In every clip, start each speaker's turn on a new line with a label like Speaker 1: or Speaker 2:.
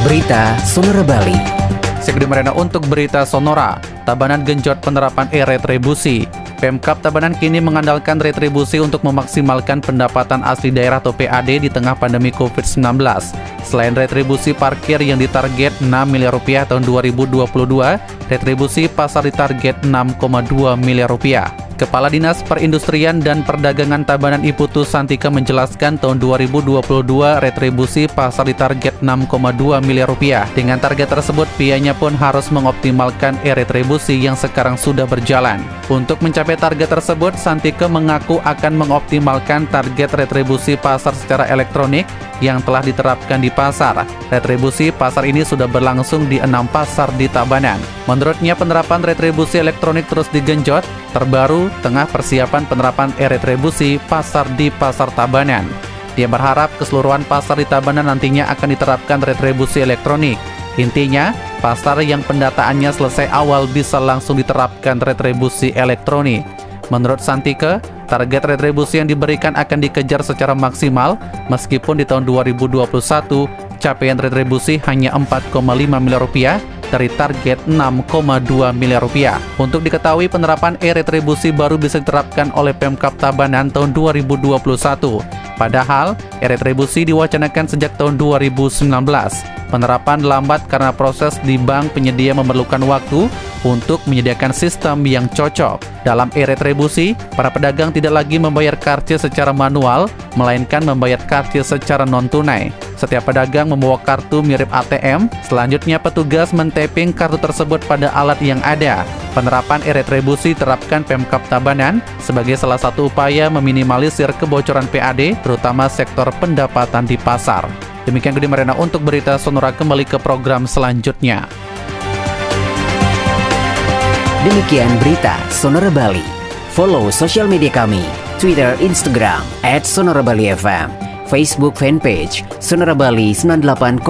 Speaker 1: Berita Sonora Bali.
Speaker 2: Segede Merena untuk berita Sonora, Tabanan genjot penerapan e-retribusi. Pemkap Tabanan kini mengandalkan retribusi untuk memaksimalkan pendapatan asli daerah atau PAD di tengah pandemi COVID-19. Selain retribusi parkir yang ditarget 6 miliar rupiah tahun 2022, retribusi pasar ditarget 6,2 miliar rupiah. Kepala Dinas Perindustrian dan Perdagangan Tabanan Iputu Santika menjelaskan tahun 2022 retribusi pasar ditarget 6,2 miliar rupiah. Dengan target tersebut, pihaknya pun harus mengoptimalkan e-retribusi yang sekarang sudah berjalan. Untuk mencapai target tersebut, Santika mengaku akan mengoptimalkan target retribusi pasar secara elektronik yang telah diterapkan di pasar. Retribusi pasar ini sudah berlangsung di enam pasar di Tabanan. Menurutnya penerapan retribusi elektronik terus digenjot, terbaru tengah persiapan penerapan e-retribusi pasar di Pasar Tabanan. Dia berharap keseluruhan pasar di Tabanan nantinya akan diterapkan retribusi elektronik. Intinya, pasar yang pendataannya selesai awal bisa langsung diterapkan retribusi elektronik. Menurut Santika, target retribusi yang diberikan akan dikejar secara maksimal meskipun di tahun 2021 capaian retribusi hanya 4,5 miliar rupiah dari target 6,2 miliar rupiah. Untuk diketahui penerapan e-retribusi baru bisa diterapkan oleh Pemkap Tabanan tahun 2021. Padahal, e-retribusi diwacanakan sejak tahun 2019. Penerapan lambat karena proses di bank penyedia memerlukan waktu untuk menyediakan sistem yang cocok. Dalam e-retribusi, para pedagang tidak lagi membayar karcis secara manual, melainkan membayar karcis secara non-tunai. Setiap pedagang membawa kartu mirip ATM, selanjutnya petugas mentaping kartu tersebut pada alat yang ada. Penerapan e-retribusi terapkan Pemkap Tabanan sebagai salah satu upaya meminimalisir kebocoran PAD, terutama sektor pendapatan di pasar. Demikian Gede Marena untuk berita Sonora kembali ke program selanjutnya.
Speaker 1: Demikian berita Sonora Bali. Follow sosial media kami, Twitter, Instagram, at Sonora Bali FM Facebook fanpage Sonora Bali 98,9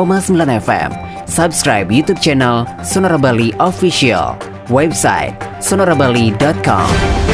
Speaker 1: FM. Subscribe YouTube channel Sonora Bali Official. Website sonorabali.com.